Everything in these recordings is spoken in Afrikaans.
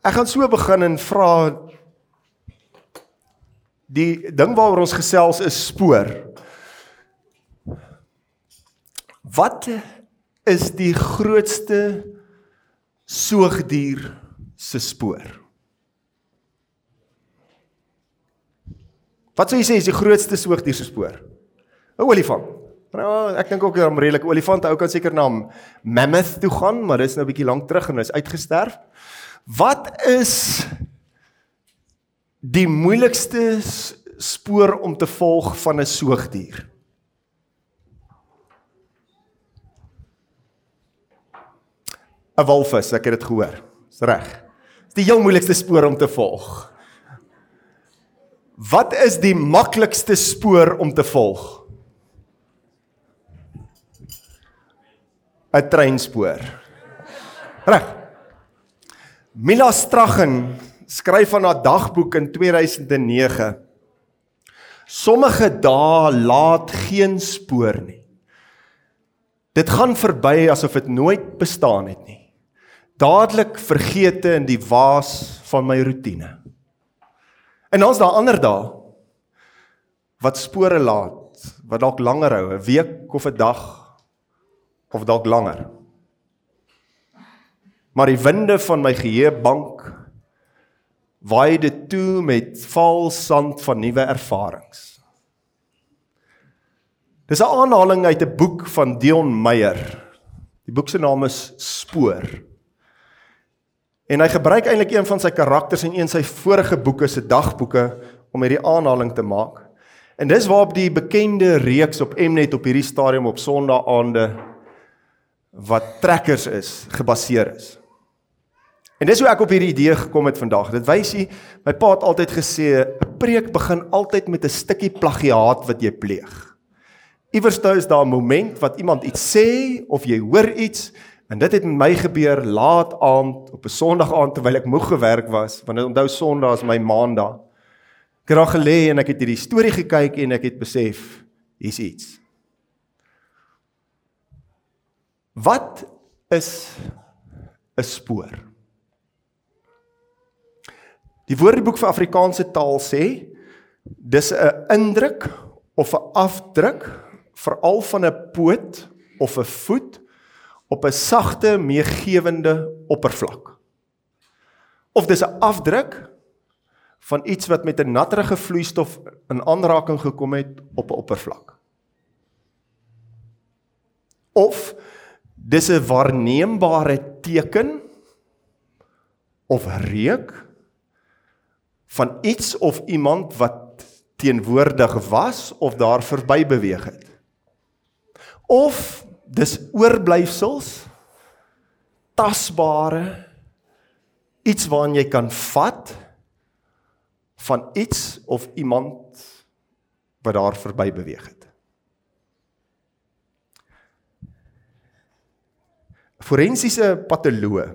Ek gaan so begin en vra die ding waaroor ons gesels is spoor. Wat is die grootste soogdier se spoor? Wat sou jy sê is die grootste soogdier se spoor? 'n Olifant. Nou, ek dink ook 'n redelike olifant ou kan seker na Mammoth toe gaan, maar dis nou 'n bietjie lank terug en hy's uitgesterf. Wat is die moeilikste spoor om te volg van 'n soogdier? 'n Walvis, ek het dit gehoor. Dis reg. Dis die heel moeilikste spoor om te volg. Wat is die maklikste spoor om te volg? 'n Treinspoor. Reg. Mila Straggen skryf van haar dagboek in 2009. Sommige dae laat geen spoor nie. Dit gaan verby asof dit nooit bestaan het nie. Dadelik vergete in die waas van my rotine. En ons daar ander dae wat spore laat, wat dalk langer hou, 'n week of 'n dag of dalk langer. Maar die winde van my geheuebank waai dit toe met vals sand van nuwe ervarings. Dis 'n aanhaling uit 'n boek van Dion Meyer. Die boek se naam is Spoor. En hy gebruik eintlik een van sy karakters in een sy vorige boeke se dagboeke om hierdie aanhaling te maak. En dis waarop die bekende reeks op Mnet op hierdie stadium op Sondagaande wat trekkers is gebaseer is. En dis hoe ek op hierdie idee gekom het vandag. Dit wys jy, my pa het altyd gesê 'n preek begin altyd met 'n stukkie plagiaat wat jy pleeg. Iewers daar is daar 'n moment wat iemand iets sê of jy hoor iets en dit het met my gebeur laat aand op 'n Sondag aand terwyl ek moeg gewerk was, want onthou Sondag is my maandag. Ek het daar gelê en ek het hierdie storie gekyk en ek het besef hier's iets. Wat is 'n spoor? Die Woordeboek vir Afrikaanse taal sê dis 'n indruk of 'n afdruk veral van 'n poot of 'n voet op 'n sagte meegewende oppervlak. Of dis 'n afdruk van iets wat met 'n natterige vloeistof in aanraking gekom het op 'n oppervlak. Of dis 'n waarneembare teken of reuk van iets of iemand wat teenwoordig was of daar verby beweeg het. Of dis oorblyfsels tasbare iets waaraan jy kan vat van iets of iemand wat daar verby beweeg het. Forensiese patoloog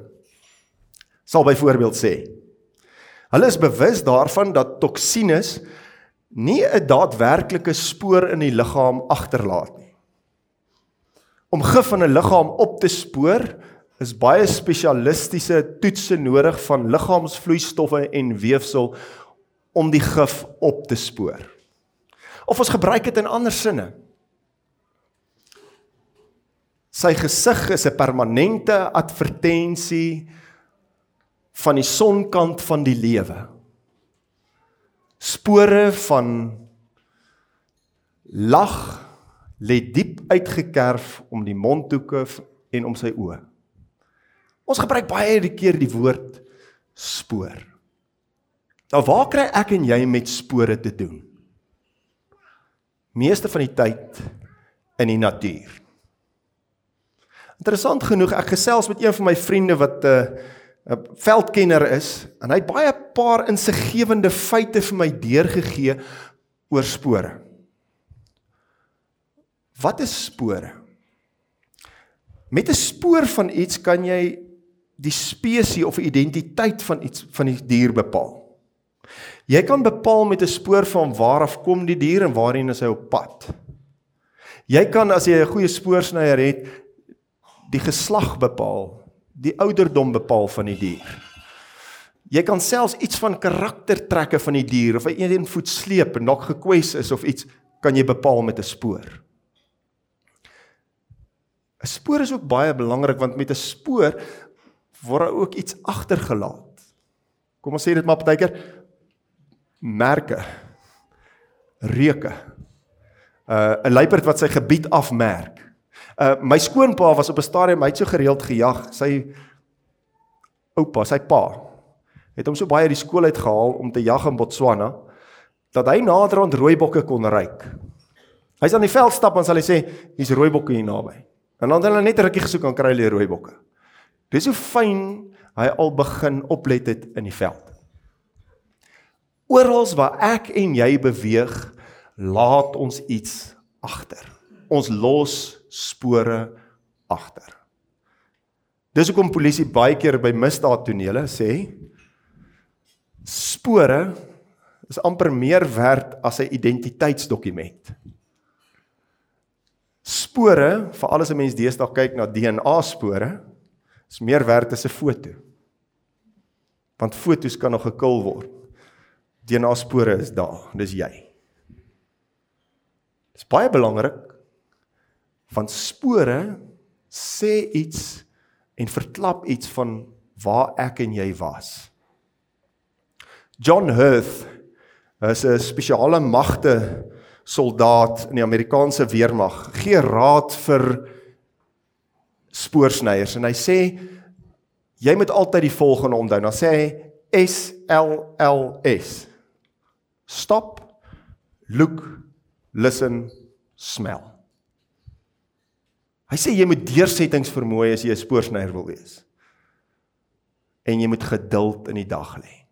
sal byvoorbeeld sê Hulle is bewus daarvan dat toksines nie 'n daadwerklike spoor in die liggaam agterlaat nie. Om gif in 'n liggaam op te spoor is baie spesialistiese toetse nodig van liggaamsvloeistowwe en weefsel om die gif op te spoor. Of ons gebruik dit in ander sinne. Sy gesig is 'n permanente advertensie van die sonkant van die lewe. Spore van lag lê diep uitgekerf om die mondhoeke en om sy oë. Ons gebruik baie die keer die woord spoor. Nou waar kry ek en jy met spore te doen? Meeste van die tyd in die natuur. Interessant genoeg, ek gesels met een van my vriende wat 'n uh, eh, 'n veldkenner is en hy het baie paar insiggewende feite vir my deurgegee oor spore. Wat is spore? Met 'n spoor van iets kan jy die spesies of identiteit van iets van die dier bepaal. Jy kan bepaal met 'n spoor van waar af kom die dier en waarheen is hy op pad. Jy kan as jy 'n goeie spoorsnyer het, die geslag bepaal die ouderdom bepaal van die dier. Jy kan selfs iets van karaktertrekke van die dier of hy een voet sleep en dalk gekwes is of iets kan jy bepaal met 'n spoor. 'n Spoor is ook baie belangrik want met 'n spoor word daar ook iets agtergelaat. Kom ons sê dit maar partykeer merke reuke. Uh 'n luiperd wat sy gebied afmerk. Uh my skoonpa was op 'n stadium hy het so gereeld gejag. Sy oupa, sy pa het hom so baie uit die skool uit gehaal om te jag in Botswana dat hy naderhand rooibokke kon ruik. Hy's aan die veld stap en sal hy sê hier's rooibokke hier naby. En dan het hulle net rukkie gesoek aan kry hulle rooibokke. Dis hoe fyn hy al begin oplet het in die veld. Orals waar ek en jy beweeg, laat ons iets agter. Ons los spore agter. Dis hoekom polisie baie keer by misdaadtonele sê spore is amper meer werd as 'n identiteitsdokument. Spore, veral as 'n mens deesdae kyk na DNA spore, is meer werd as 'n foto. Want fotos kan nog gekil word. DNA spore is daar, dis jy. Dis baie belangrik want spore sê iets en verklap iets van waar ek en jy was. John Hurth is 'n spesiale magte soldaat in die Amerikaanse weermag. Gee raad vir spoorsnyers en hy sê jy moet altyd die volgende onthou. Dan sê hy S L L S. Stop, look, listen, smell. Hy sê jy moet deursettingsvermoë as jy 'n spoorsnyer wil wees. En jy moet geduld in die dag lê.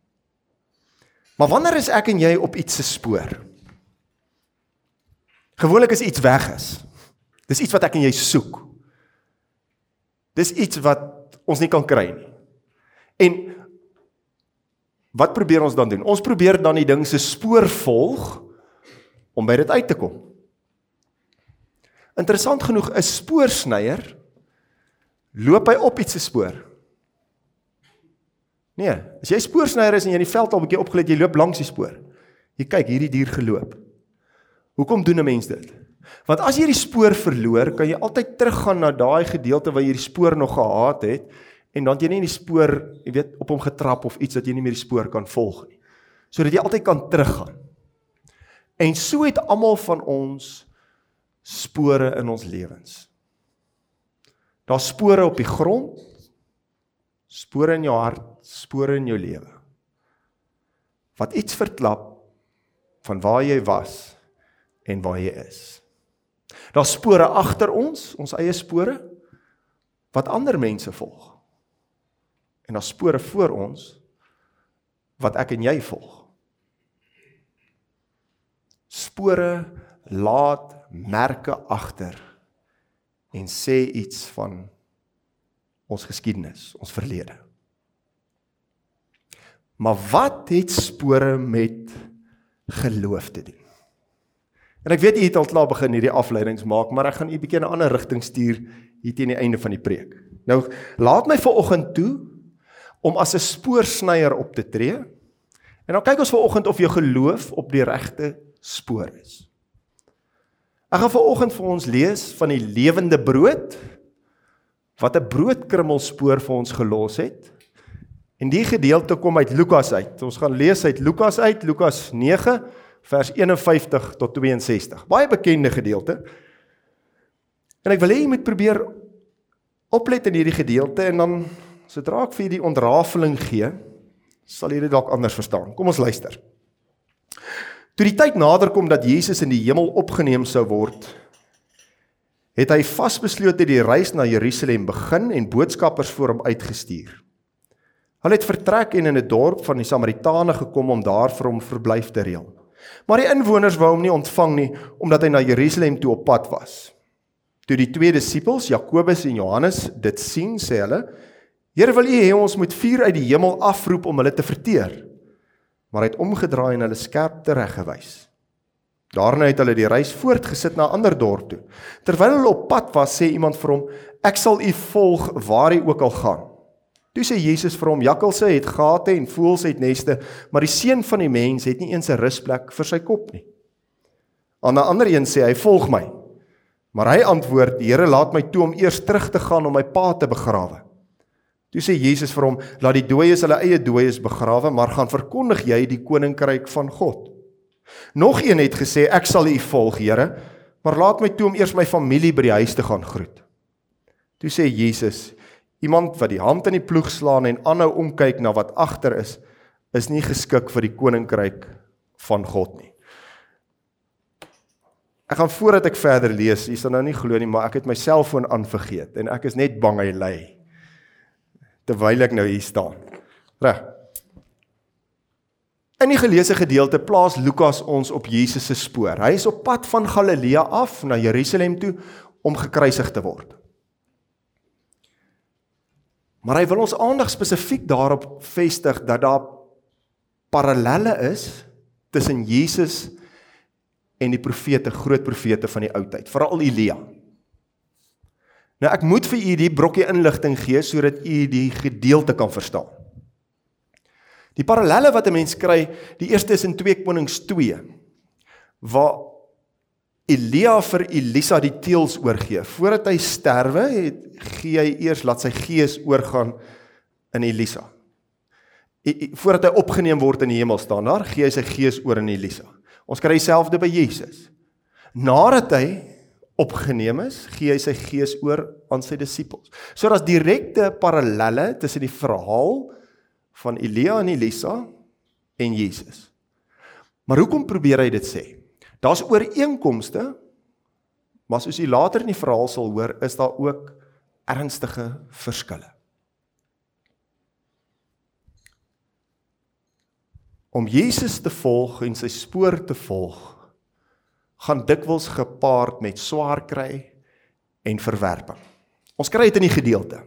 Maar wanneer is ek en jy op iets se spoor? Gewoonlik is iets weg is. Dis iets wat ek en jy soek. Dis iets wat ons nie kan kry nie. En wat probeer ons dan doen? Ons probeer dan die ding se spoor volg om by dit uit te kom. Interessant genoeg, 'n spoorsnyer loop hy op iets se spoor. Nee, as jy spoorsnyer is en jy in die veld al 'n bietjie opgelet, jy loop langs die spoor. Jy kyk hierdie dier geloop. Hoekom doen 'n mens dit? Want as jy die spoor verloor, kan jy altyd teruggaan na daai gedeelte waar jy die spoor nog gehad het en dan jy nie in die spoor, jy weet, op hom getrap of iets dat jy nie meer die spoor kan volg nie. Sodat jy altyd kan teruggaan. En so het almal van ons spore in ons lewens. Daar's spore op die grond, spore in jou hart, spore in jou lewe. Wat iets verklap van waar jy was en waar jy is. Daar's spore agter ons, ons eie spore wat ander mense volg. En daar's spore voor ons wat ek en jy volg. Spore laat merke agter en sê iets van ons geskiedenis, ons verlede. Maar wat het spore met geloof te doen? En ek weet u het al klaar begin hierdie afleidings maak, maar ek gaan u 'n bietjie in 'n ander rigting stuur hier teen die einde van die preek. Nou, laat my vanoggend toe om as 'n spoorsnyer op te tree. En dan kyk ons vanoggend of jou geloof op die regte spoor is. Ek gaan vanoggend vir ons lees van die lewende brood wat 'n broodkrummelspoor vir ons gelos het. En die gedeelte kom uit Lukas uit. Ons gaan lees uit Lukas uit, Lukas 9 vers 51 tot 62. Baie bekende gedeelte. En ek wil hê jy moet probeer oplet in hierdie gedeelte en dan sodra ek vir die ontrafeling gee, sal jy dit dalk anders verstaan. Kom ons luister. Toe die tyd nader kom dat Jesus in die hemel opgeneem sou word, het hy vasbeslote die reis na Jerusalem begin en boodskappers voor hom uitgestuur. Hulle het vertrek en in 'n dorp van die Samaritane gekom om daar vir hom verblyf te reël. Maar die inwoners wou hom nie ontvang nie omdat hy na Jerusalem toe op pad was. Toe die twee disippels, Jakobus en Johannes, dit sien, sê hulle: "Here, wil U hê ons moet vuur uit die hemel afroep om hulle te verteer?" Maar hy het omgedraai en hulle skerp tereggewys. Daarna het hulle die reis voortgesit na 'n ander dorp toe. Terwyl hulle op pad was, sê iemand vir hom: "Ek sal u volg waar u ook al gaan." Toe sê Jesus vir hom: "Jakkalse het gate en voëls het neste, maar die seun van die mens het nie eens 'n rusplek vir sy kop nie." Aan 'n ander een sê hy: "Volg my." Maar hy antwoord: "Die Here laat my toe om eers terug te gaan om my pa te begrawe." Toe sê Jesus vir hom: "Laat die dooies hulle eie dooies begrawe, maar gaan verkondig jy die koninkryk van God." Nog een het gesê: "Ek sal U volg, Here, maar laat my toe om eers my familie by die huis te gaan groet." Toe sê Jesus: "Iemand wat die hand in die ploeg slaan en aanhou omkyk na wat agter is, is nie geskik vir die koninkryk van God nie." Ek gaan voordat ek verder lees, jy sal nou nie glo nie, maar ek het my selfoon aanvergeet en ek is net bang hy lê terwyl ek nou hier staan. Reg. In die geleesde gedeelte plaas Lukas ons op Jesus se spoor. Hy is op pad van Galilea af na Jerusalem toe om gekruisig te word. Maar hy wil ons aandag spesifiek daarop vestig dat daar parallelle is tussen Jesus en die profete, groot profete van die ou tyd, veral Elia. Nou ek moet vir u die brokkie inligting gee sodat u die gedeelte kan verstaan. Die parallelle wat 'n mens kry, die eerste is in 2 Konings 2 waar Elia vir Elisa die teels oorgee. Voordat hy sterwe, het gee hy eers laat sy gees oorgaan in Elisa. Voordat hy opgeneem word in die hemel staan daar, gee hy sy gees oor in Elisa. Ons kry dieselfde by Jesus. Nadat hy opgeneem is, gee hy sy gees oor aan sy disippels. So daar's direkte parallelle tussen die verhaal van Elia en Elisa en Jesus. Maar hoekom probeer hy dit sê? Daar's ooreenkomste, maar soos jy later in die verhaal sal hoor, is daar ook ernstige verskille. Om Jesus te volg en sy spoor te volg, gaan dikwels gepaard met swaar kry en verwerping. Ons kry dit in die gedeelte.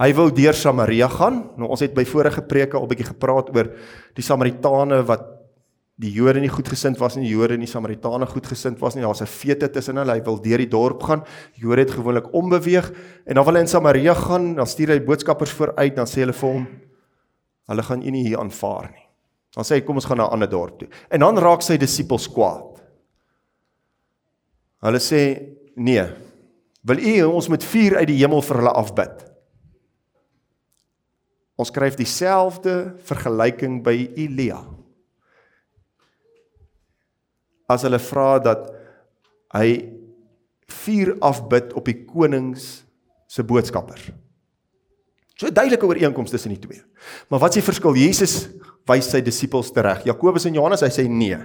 Hy wou deur Samaria gaan. Nou ons het by vorige preke al bietjie gepraat oor die Samaritane wat die Jode nie goedgesind was nie, die Jode en die Samaritane goedgesind was nie. Daar's 'n feete tussen hulle. Hy wil deur die dorp gaan. Die Jode het gewoonlik ombeweeg en dan wil hy in Samaria gaan, dan stuur hy boodskappers vooruit, dan sê hulle vir hom hulle gaan u nie hier aanvaar nie. Dan sê hy kom ons gaan na 'n ander dorp toe. En dan raak sy disippels kwaad. Hulle sê nee. Wil u ons met vuur uit die hemel vir hulle afbid? Ons skryf dieselfde vergelyking by Elia. As hulle vra dat hy vuur afbid op die konings se boodskappers. So duidelike ooreenkomste tussen die twee. Maar wat is die verskil? Jesus wys sy disippels tereg. Jakobus en Johannes, hy sê nee.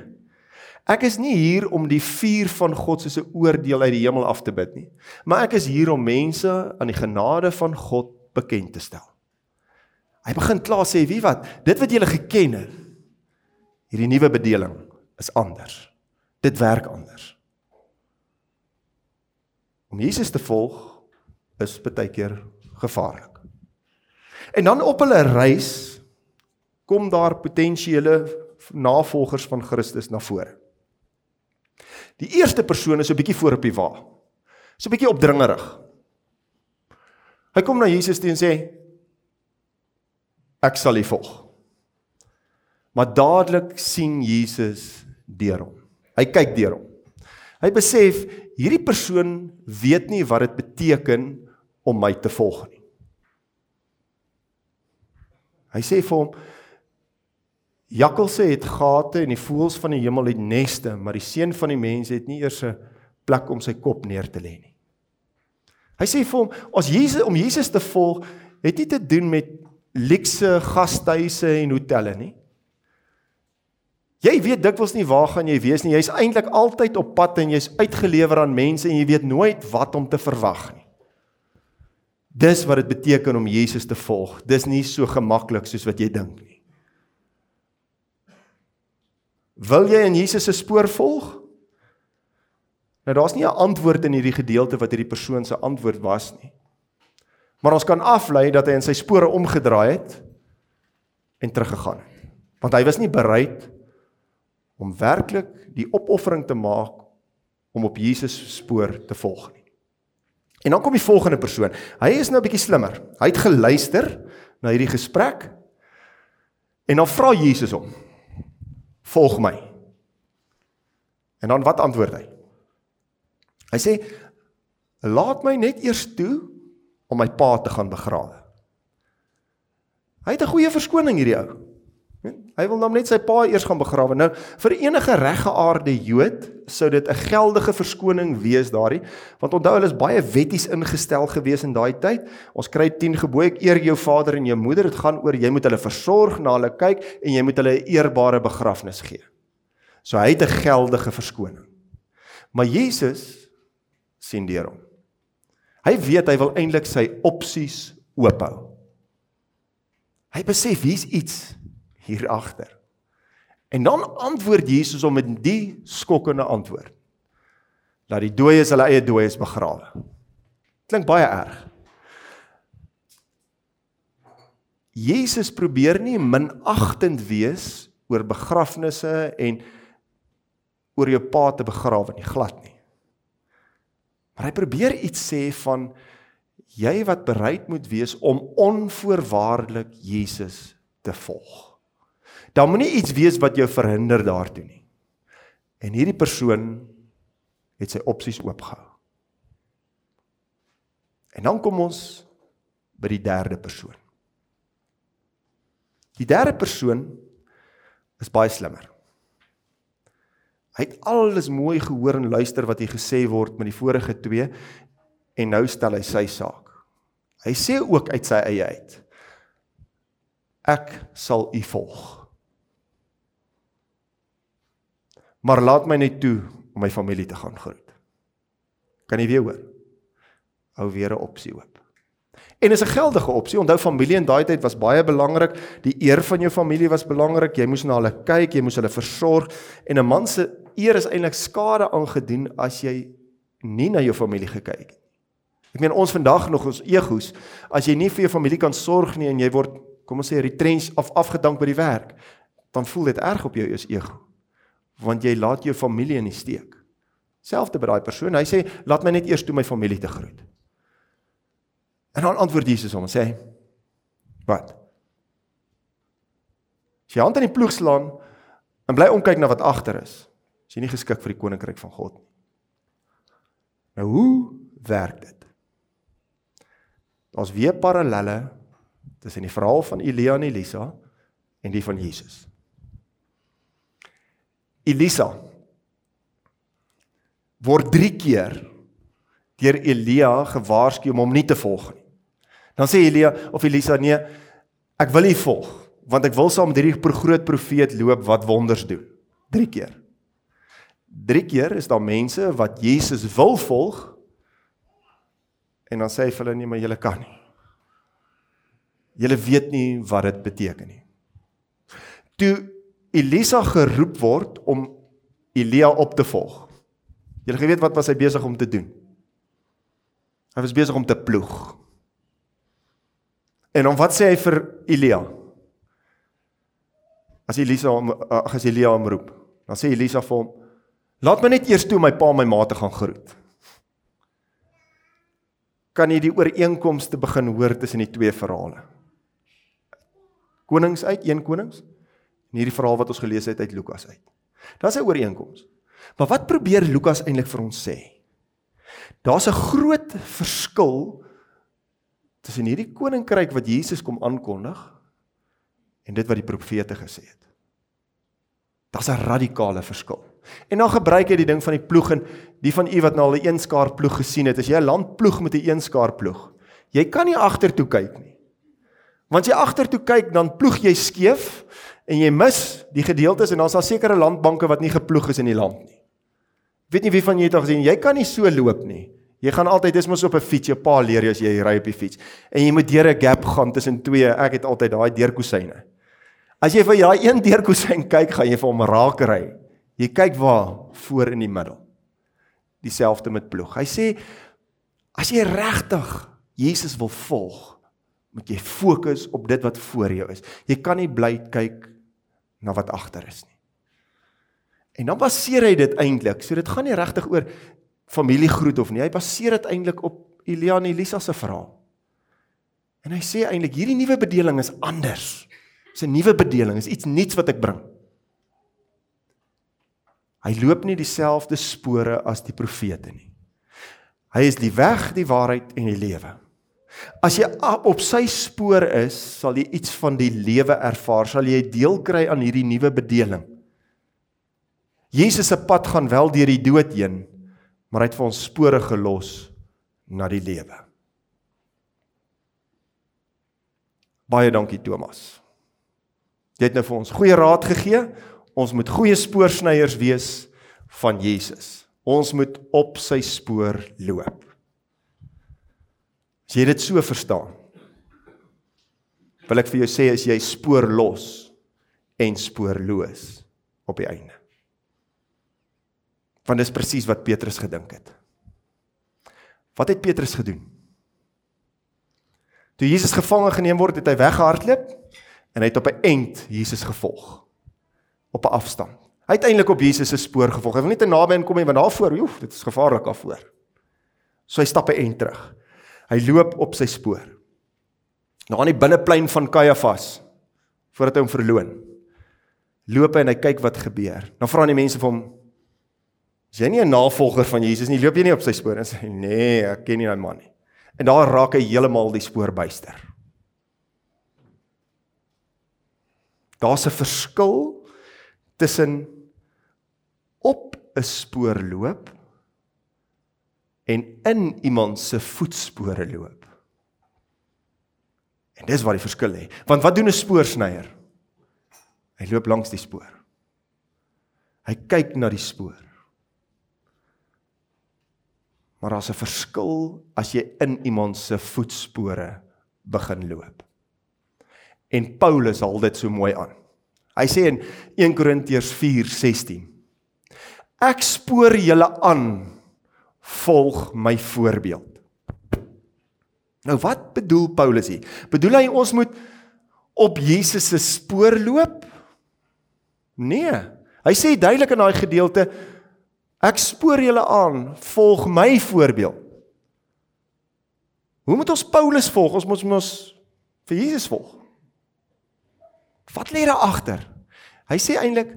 Ek is nie hier om die vuur van God soos 'n oordeel uit die hemel af te bid nie, maar ek is hier om mense aan die genade van God bekend te stel. Hy begin klaar sê, "Wie wat? Dit wat julle geken het, hierdie nuwe bedeling is anders. Dit werk anders." Om Jesus te volg is baie keer gevaarlik. En dan op hulle reis kom daar potensiële navolgers van Christus na vore. Die eerste persoon is 'n bietjie voor op die wa. So 'n bietjie opdringerig. Hy kom na Jesus toe en sê: ek sal U volg. Maar dadelik sien Jesus deur hom. Hy kyk deur hom. Hy besef hierdie persoon weet nie wat dit beteken om my te volg nie. Hy sê vir hom Jakkalse het gate en die voëls van die hemel het neste, maar die seun van die mens het nie eers 'n plek om sy kop neer te lê nie. Hy sê vir hom, as Jesus om Jesus te volg, het nie te doen met luukse gastehuise en hotelle nie. Jy weet dikwels nie waar gaan jy wees nie. Jy's eintlik altyd op pad en jy's uitgelewer aan mense en jy weet nooit wat om te verwag nie. Dis wat dit beteken om Jesus te volg. Dis nie so gemaklik soos wat jy dink nie. Wil jy in Jesus se spoor volg? Nou daar's nie 'n antwoord in hierdie gedeelte wat hierdie persoon se antwoord was nie. Maar ons kan aflei dat hy in sy spore omgedraai het en teruggegaan het. Want hy was nie bereid om werklik die opoffering te maak om op Jesus se spoor te volg nie. En dan kom die volgende persoon. Hy is nou 'n bietjie slimmer. Hy het geluister na hierdie gesprek. En dan vra Jesus hom: "Volg my." En dan wat antwoord hy? Hy sê: "Laat my net eers toe om my pa te gaan begrawe." Hy het 'n goeie verskoning hierdie ou. Hy wil nou net sy pa eers gaan begrawe. Nou vir enige reggeaarde Jood sou dit 'n geldige verskoning wees daardie, want onthou hulle is baie wetties ingestel gewees in daai tyd. Ons kry 10 gebooie: eer jou vader en jou moeder. Dit gaan oor jy moet hulle versorg, na hulle kyk en jy moet hulle 'n eerbare begrafnis gee. So hy het 'n geldige verskoning. Maar Jesus sien deur hom. Hy weet hy wil eintlik sy opsies oophou. Hy besef hier's iets hier agter. En dan antwoord Jesus hom met die skokkende antwoord. Dat die dooies hulle eie dooies begrawe. Klink baie erg. Jesus probeer nie minagtend wees oor begrafnisse en oor jou pa te begrawe nie, glad nie. Maar hy probeer iets sê van jy wat bereid moet wees om onvoorwaardelik Jesus te volg. Daar moenie iets wees wat jou verhinder daartoe nie. En hierdie persoon het sy opsies oopgehou. En dan kom ons by die derde persoon. Die derde persoon is baie slimmer. Hy het alles mooi gehoor en luister wat hy gesê word met die vorige twee en nou stel hy sy saak. Hy sê ook uit sy eie uit: Ek sal u volg. Maar laat my net toe om my familie te gaan groet. Kan jy weer hoor? Hou weer 'n opsie oop. En is 'n geldige opsie. Onthou familie in daai tyd was baie belangrik. Die eer van jou familie was belangrik. Jy moes na hulle kyk, jy moes hulle versorg en 'n man se eer is eintlik skade aangedoen as jy nie na jou familie gekyk het. Ek meen ons vandag nog ons egos, as jy nie vir jou familie kan sorg nie en jy word kom ons sê retrench of afgedank by die werk, dan voel dit erg op jou as ego want jy laat jou familie in die steek. Selfs by daai persoon, hy sê laat my net eers toe my familie te groet. En dan antwoord Jesus hom en sê wat? As jy hand in die ploeg slaan en bly omkyk na wat agter is, is jy nie geskik vir die koninkryk van God nie. Nou hoe werk dit? Daar's weer parallelle tussen die verhaal van Elia en Elisa en die van Jesus. Elisa word 3 keer deur Elia gewaarsku om hom nie te volg nie. Dan sê Elia of Elisa nee, ek wil nie volg want ek wil saam met hierdie groot profeet loop wat wonders doen. 3 keer. 3 keer is daar mense wat Jesus wil volg en dan sê hy vir hulle nee, maar julle kan nie. Julle weet nie wat dit beteken nie. Toe Elisa geroep word om Elia op te volg. Julle geweet wat was hy besig om te doen? Hy was besig om te ploeg. En dan wat sê hy vir Elia? As Elisa hom as Elia hom roep, dan sê Elisa vir hom: "Laat my net eers toe my pa en my ma te gaan groet." Kan jy die ooreenkomste begin hoor tussen die twee verhale? Konings uit, een konings in hierdie verhaal wat ons gelees het uit Lukas uit. Daar's 'n ooreenkoms. Maar wat probeer Lukas eintlik vir ons sê? Daar's 'n groot verskil tussen hierdie koninkryk wat Jesus kom aankondig en dit wat die profete gesê het. Daar's 'n radikale verskil. En dan gebruik hy die ding van die ploeg en die van u wat nou al 'n eenskaar ploeg gesien het, as jy 'n land ploeg met 'n eenskaar ploeg, jy kan nie agtertoe kyk nie. Want as jy agtertoe kyk, dan ploeg jy skeef en jy mis die gedeeltes en daar's al sekere landbanke wat nie geploeg is in die land nie. Ek weet nie wie van julle het al gesien, jy kan nie so loop nie. Jy gaan altyd dis mos op 'n fiets, jou pa leer jy as jy ry op die fiets. En jy moet deur 'n gap gaan tussen twee. Ek het altyd daai deurkusyne. As jy vir daai een deurkusyn kyk, gaan jy vir hom raak ry. Jy kyk waar voor in die middel. Dieselfde met ploeg. Hy sê as jy regtig Jesus wil volg, moet jy fokus op dit wat voor jou is. Jy kan nie bly kyk na wat agter is nie. En dan baseer hy dit eintlik. So dit gaan nie regtig oor familiegroet of nie. Hy baseer dit eintlik op Elia en Elisa se verhaal. En hy sê eintlik hierdie nuwe bedeling is anders. Dis 'n nuwe bedeling, is iets nuuts wat ek bring. Hy loop nie dieselfde spore as die profete nie. Hy is die weg, die waarheid en die lewe. As jy op sy spoor is, sal jy iets van die lewe ervaar, sal jy deel kry aan hierdie nuwe bedeling. Jesus se pad gaan wel deur die dood heen, maar hy het vir ons spore gelos na die lewe. Baie dankie Thomas. Jy het nou vir ons goeie raad gegee. Ons moet goeie spoorsnyers wees van Jesus. Ons moet op sy spoor loop. As jy dit so verstaan, wil ek vir jou sê as jy spoorlos en spoorloos op die einde. Want dis presies wat Petrus gedink het. Wat het Petrus gedoen? Toe Jesus gevange geneem word, het hy weggehardloop en hy het op 'n end Jesus gevolg op 'n afstand. Hy het eintlik op Jesus se spoor gevolg. Hy wil nie te naby inkom nie want daarvoor, joef, dit is gevaarlik daarvoor. So hy stap 'n end terug. Hy loop op sy spoor. Nou aan die binneplein van Kajafas voordat hy hom verloon. Loop hy en hy kyk wat gebeur. Dan vra die mense vir hom: "Is jy nie 'n navolger van Jesus nie? Loop jy nie op sy spoor?" En sê: "Nee, ek ken nie daai man nie." En daar raak hy heeltemal die spoor byster. Daar's 'n verskil tussen op 'n spoor loop en in iemand se voetspore loop. En dis waar die verskil lê. Want wat doen 'n spoorsnyer? Hy loop langs die spoor. Hy kyk na die spoor. Maar daar's 'n verskil as jy in iemand se voetspore begin loop. En Paulus haal dit so mooi aan. Hy sê in 1 Korintiërs 4:16 Ek spoor julle aan volg my voorbeeld. Nou wat bedoel Paulus hier? Bedoel hy ons moet op Jesus se spoor loop? Nee. Hy sê duidelik in daai gedeelte ek spoor julle aan, volg my voorbeeld. Hoe moet ons Paulus volg? Ons moet mos vir Jesus volg. Wat lê daar agter? Hy sê eintlik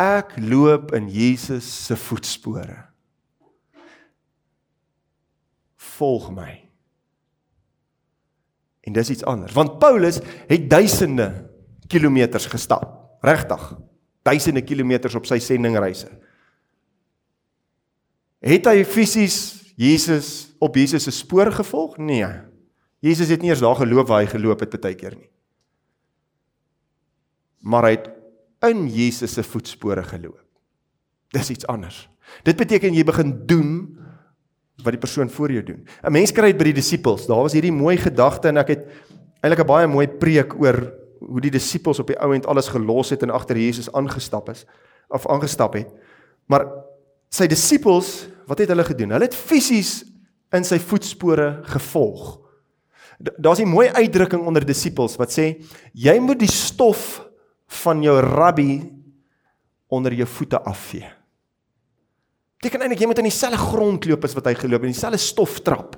ek loop in Jesus se voetspore. Volg my. En dis iets anders, want Paulus het duisende kilometers gestap, regtig. Duisende kilometers op sy sendingreise. Het hy fisies Jesus op Jesus se spoor gevolg? Nee. Jesus het nie eens daar geloop waar hy geloop het baie keer nie. Maar hy het in Jesus se voetspore geloop. Dis iets anders. Dit beteken jy begin doen wat die persoon voor jou doen. 'n Mens kry dit by die disippels. Daar was hierdie mooi gedagte en ek het eintlik 'n baie mooi preek oor hoe die disippels op die ou end alles gelos het en agter Jesus aangestap is of aangestap het. Maar sy disippels, wat het hulle gedoen? Hulle het fisies in sy voetspore gevolg. Daar's 'n mooi uitdrukking onder disippels wat sê jy moet die stof van jou rabbi onder jou voete afvee. Beteken eintlik jy moet in dieselfde grond loop as wat hy geloop het, in dieselfde stof trap.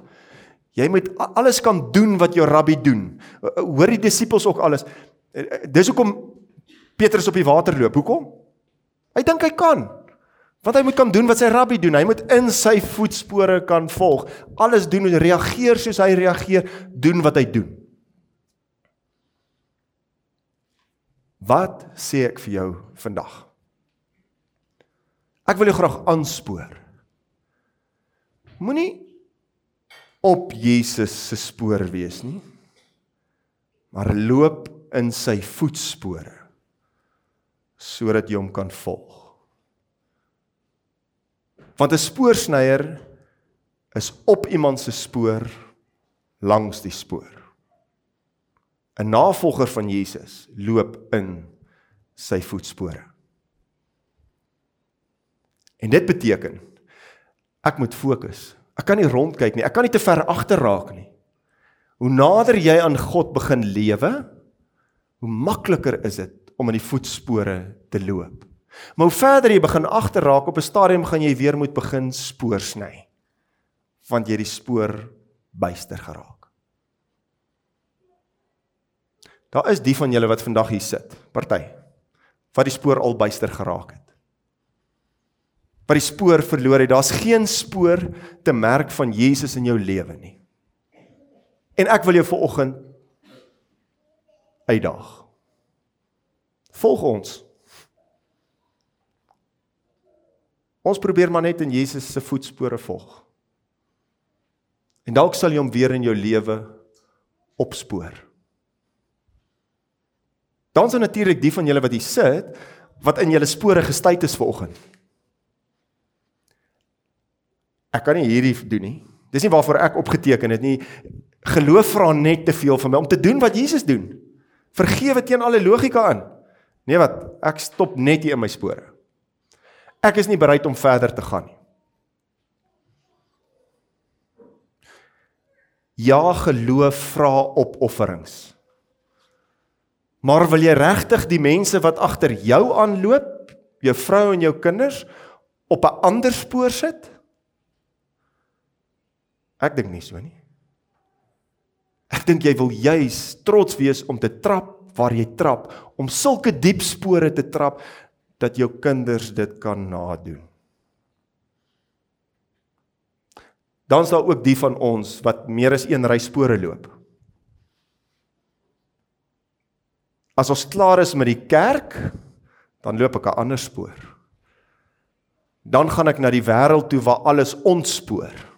Jy moet alles kan doen wat jou rabbi doen. Hoor die disippels ook alles. Dis hoekom Petrus op die water loop. Hoekom? Hy dink hy kan. Want hy moet kan doen wat sy rabbi doen. Hy moet in sy voetspore kan volg. Alles doen en reageer soos hy reageer, doen wat hy doen. Wat sê ek vir jou vandag? Ek wil jou graag aanspoor. Moenie op Jesus se spoor wees nie, maar loop in sy voetspore sodat jy hom kan volg. Want 'n spoorsnyer is op iemand se spoor langs die spoor. 'n navolger van Jesus loop in sy voetspore. En dit beteken ek moet fokus. Ek kan nie rondkyk nie. Ek kan nie te ver agter raak nie. Hoe nader jy aan God begin lewe, hoe makliker is dit om in die voetspore te loop. Maar hoe verder jy begin agter raak op 'n stadium gaan jy weer moet begin spoor sny. Want jy die spoor byster geraak. Daar is die van julle wat vandag hier sit, party, wat die spoor al byster geraak het. Wat die spoor verloor het. Daar's geen spoor te merk van Jesus in jou lewe nie. En ek wil jou vanoggend uitdaag. Volg ons. Ons probeer maar net in Jesus se voetspore volg. En dalk sal jy hom weer in jou lewe opspoor. Dan is natuurlik die van julle wat hier sit wat in julle spore gestuit is vanoggend. Ek kan nie hierdie doen nie. Dis nie waarvoor ek opgeteken het nie. Geloof vra net te veel van my om te doen wat Jesus doen. Vergewe teen alle logika aan. Nee wat, ek stop net hier in my spore. Ek is nie bereid om verder te gaan nie. Ja, geloof vra opofferings. Maar wil jy regtig die mense wat agter jou aanloop, jou vrou en jou kinders op 'n ander spoor sit? Ek dink nie so nie. Ek dink jy wil juis trots wees om te trap waar jy trap, om sulke diep spore te trap dat jou kinders dit kan nadoen. Dan is daar ook die van ons wat meer as een ry spore loop. As ons klaar is met die kerk, dan loop ek 'n ander spoor. Dan gaan ek na die wêreld toe waar alles ontspoor.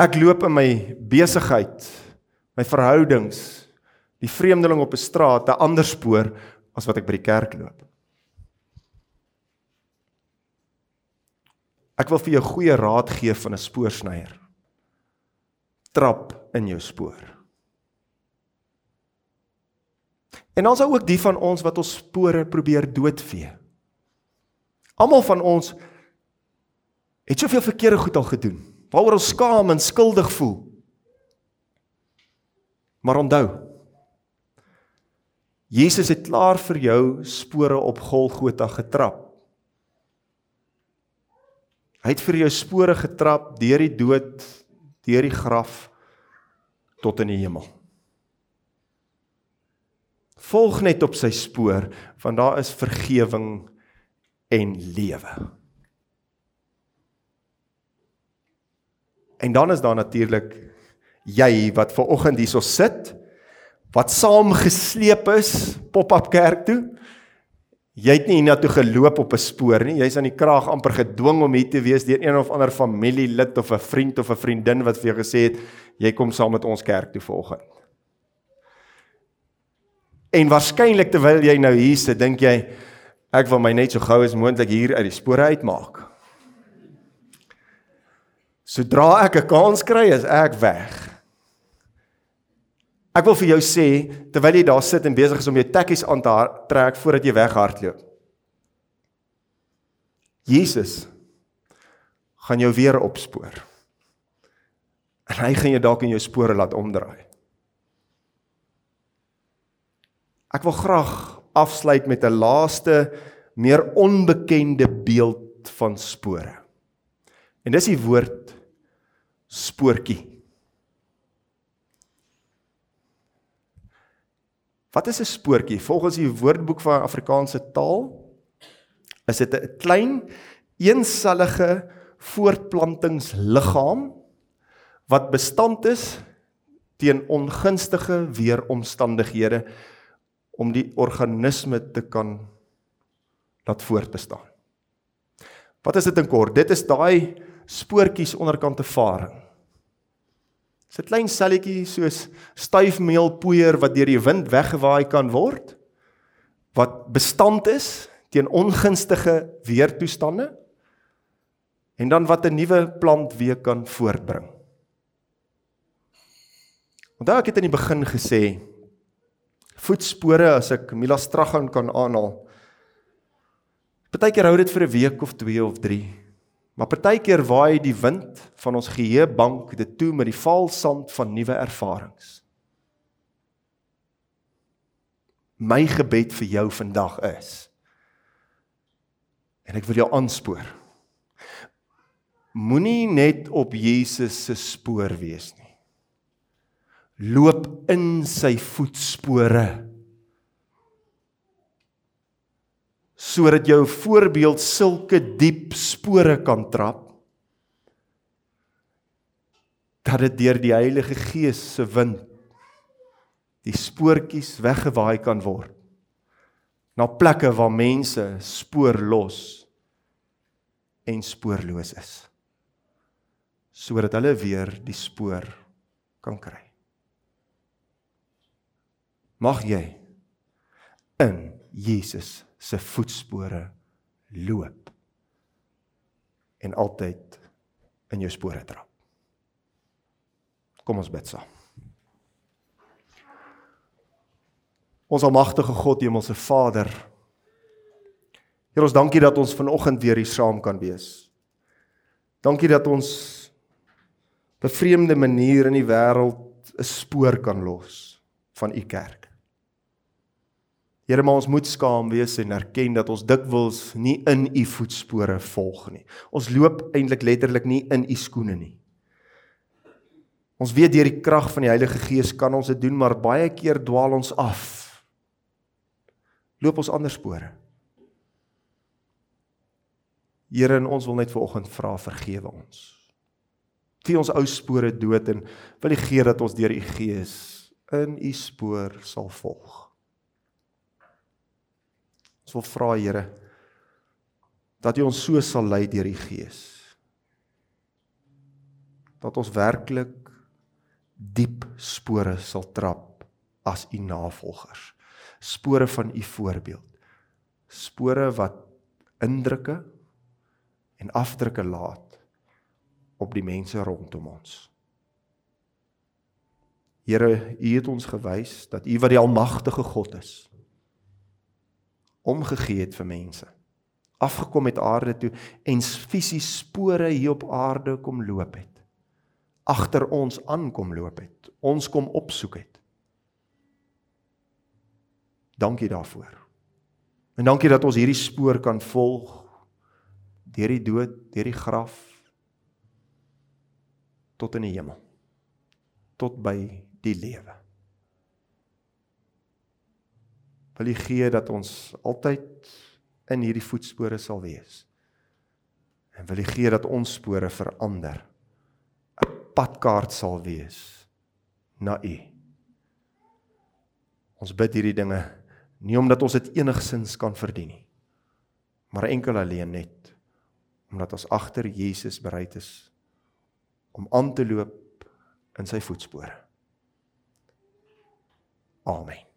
Ek loop in my besigheid, my verhoudings, die vreemdeling op 'n straat, 'n ander spoor as wat ek by die kerk loop. Ek wil vir jou goeie raad gee van 'n spoorsnyer. Trap in jou spoor. En ons het ook die van ons wat ons spore probeer doodvee. Almal van ons het soveel verkeerde goed al gedoen waaroor ons skaam en skuldig voel. Maar onthou, Jesus het klaar vir jou spore op Golgotha getrap. Hy het vir jou spore getrap deur die dood, deur die graf tot in die hemel. Volg net op sy spoor, want daar is vergifnis en lewe. En dan is daar natuurlik jy wat ver oggend hierso sit wat saamgesleep is pop-up kerk toe. Jy het nie hiernatoe geloop op 'n spoor nie. Jy's aan die kraag amper gedwing om hier te wees deur een of ander familielid of 'n vriend of 'n vriendin wat vir jou gesê het jy kom saam met ons kerk toe vanoggend. En waarskynlik terwyl jy nou hier sit, dink jy ek wil my net so gou as moontlik hier uit die spore uitmaak. Sodra ek 'n kans kry, is ek weg. Ek wil vir jou sê terwyl jy daar sit en besig is om jou tekkies aan te trek voordat jy weghardloop. Jesus gaan jou weer opspoor. En hy gaan jou dalk in jou spore laat omdraai. Ek wil graag afsluit met 'n laaste meer onbekende beeld van spore. En dis die woord spoortjie. Wat is 'n spoortjie? Volgens die Woordeboek van Afrikaanse taal is dit 'n klein eensellige voortplantingsliggaam wat bestand is teen ongunstige weeromstandighede om die organisme te kan laat voortbestaan. Wat is dit in kort? Dit is daai spoortjies onderkant te varing. Dis 'n klein selletjie soos styfmeelpoeier wat deur die wind weggewaai kan word wat bestand is teen ongunstige weertoestande en dan wat 'n nuwe plant weer kan voortbring. Onthou ek het in die begin gesê voetspore as ek Mila Straghan kan aanhaal. Partykeer hou dit vir 'n week of 2 of 3 Maar partykeer waai die wind van ons geheue bank dit toe met die valsand van nuwe ervarings. My gebed vir jou vandag is en ek wil jou aanspoor. Moenie net op Jesus se spoor wees nie. loop in sy voetspore. Sodat jou voorbeeld sulke diep spore kan trap dat dit deur die Heilige Gees se wind die spoortjies weggewaai kan word na plekke waar mense spoorlos en spoorloos is sodat hulle weer die spoor kan kry. Mag jy in Jesus se voetspore loop en altyd in jou spore trap. Kom ons bid saam. Ons almagtige God, Hemelse Vader. Here ons dankie dat ons vanoggend weer hier saam kan wees. Dankie dat ons op 'n vreemde manier in die wêreld 'n spoor kan los van u kerk. Here, maar ons moet skaam wees en erken dat ons dikwels nie in u voetspore volg nie. Ons loop eintlik letterlik nie in u skoene nie. Ons weet deur die krag van die Heilige Gees kan ons dit doen, maar baie keer dwaal ons af. Loop ons ander spore. Here, ons wil net vanoggend vra vergewe ons gee ons ou spore dood en wil U gee dat ons deur U Gees in U spoor sal volg. Ons wil vra Here dat U ons so sal lei deur U Gees. Dat ons werklik diep spore sal trap as U navolgers. Spore van U voorbeeld. Spore wat indrukke en afdrukke laat op die mense rondom ons. Here, U het ons gewys dat U wat die almagtige God is, omgegee het vir mense. Afgekom het aarde toe en fisies spore hier op aarde kom loop het. Agter ons aankom loop het. Ons kom opsoek het. Dankie daarvoor. En dankie dat ons hierdie spoor kan volg deur die dood, deur die graf, tot in die hemel tot by die lewe. Wil U gee dat ons altyd in hierdie voetspore sal wees. En wil U gee dat ons spore verander. 'n Padkaart sal wees na U. Ons bid hierdie dinge nie omdat ons dit enigsins kan verdien nie, maar enkel alleen net omdat ons agter Jesus bereid is om aan te loop in sy voetspore. Amen.